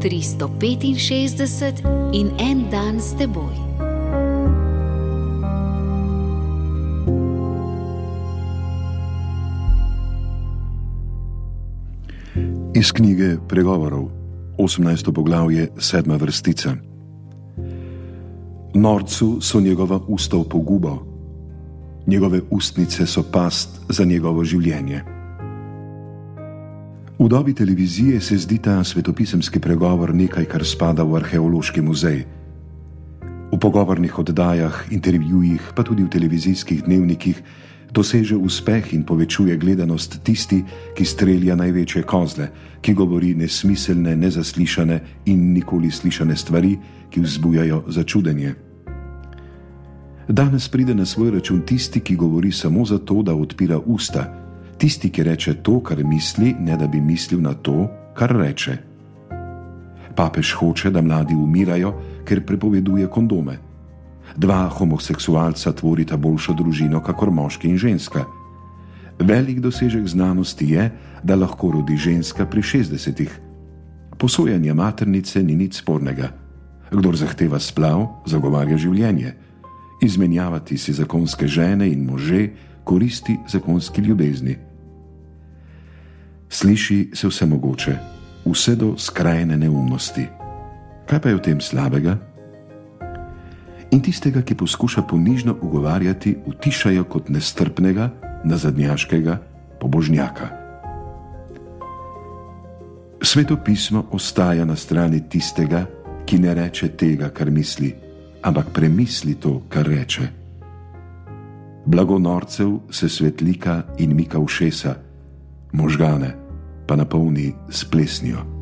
365 in en dan s teboj. Iz knjige Pregovorov, 18. poglavje, 7. vrstica. Norcu so njegova usta v pogubo, njegove ustnice so past za njegovo življenje. V dobi televizije se zdi ta svetopisemski pregovor nekaj, kar spada v arheološki muzej. V pogovornih oddajah, intervjujih, pa tudi v televizijskih dnevnikih doseže uspeh in povečuje gledanost tisti, ki strelja največje kozle, ki govori nesmiselne, nezaslišane in nikoli slišane stvari, ki vzbujajo začudenje. Danes pride na svoj račun tisti, ki govori samo zato, da odpira usta tisti, ki reče to, kar misli, ne da bi mislil na to, kar reče. Papež hoče, da mladi umirajo, ker prepoveduje kondome. Dva homoseksualca tvorita boljšo družino, kakor moški in ženska. Velik dosežek znanosti je, da lahko rodi ženska pri 60-ih. Posojanje maternice ni nič spornega. Kdor zahteva splav, zagovarja življenje. Izmenjavati si zakonske žene in može koristi zakonski ljubezni. Sliši se vse mogoče, vse do skrajne neumnosti. Kaj pa je v tem slabega? In tistega, ki poskuša ponižno ugovarjati, utišajo kot nestrpnega, nazadnjaškega pobožnjaka. Sveto pismo ostaja na strani tistega, ki ne reče tega, kar misli, ampak premisli to, kar reče. Blagonorcev se svetlika in mika ušesa, možgane pa napolni s plesnijo.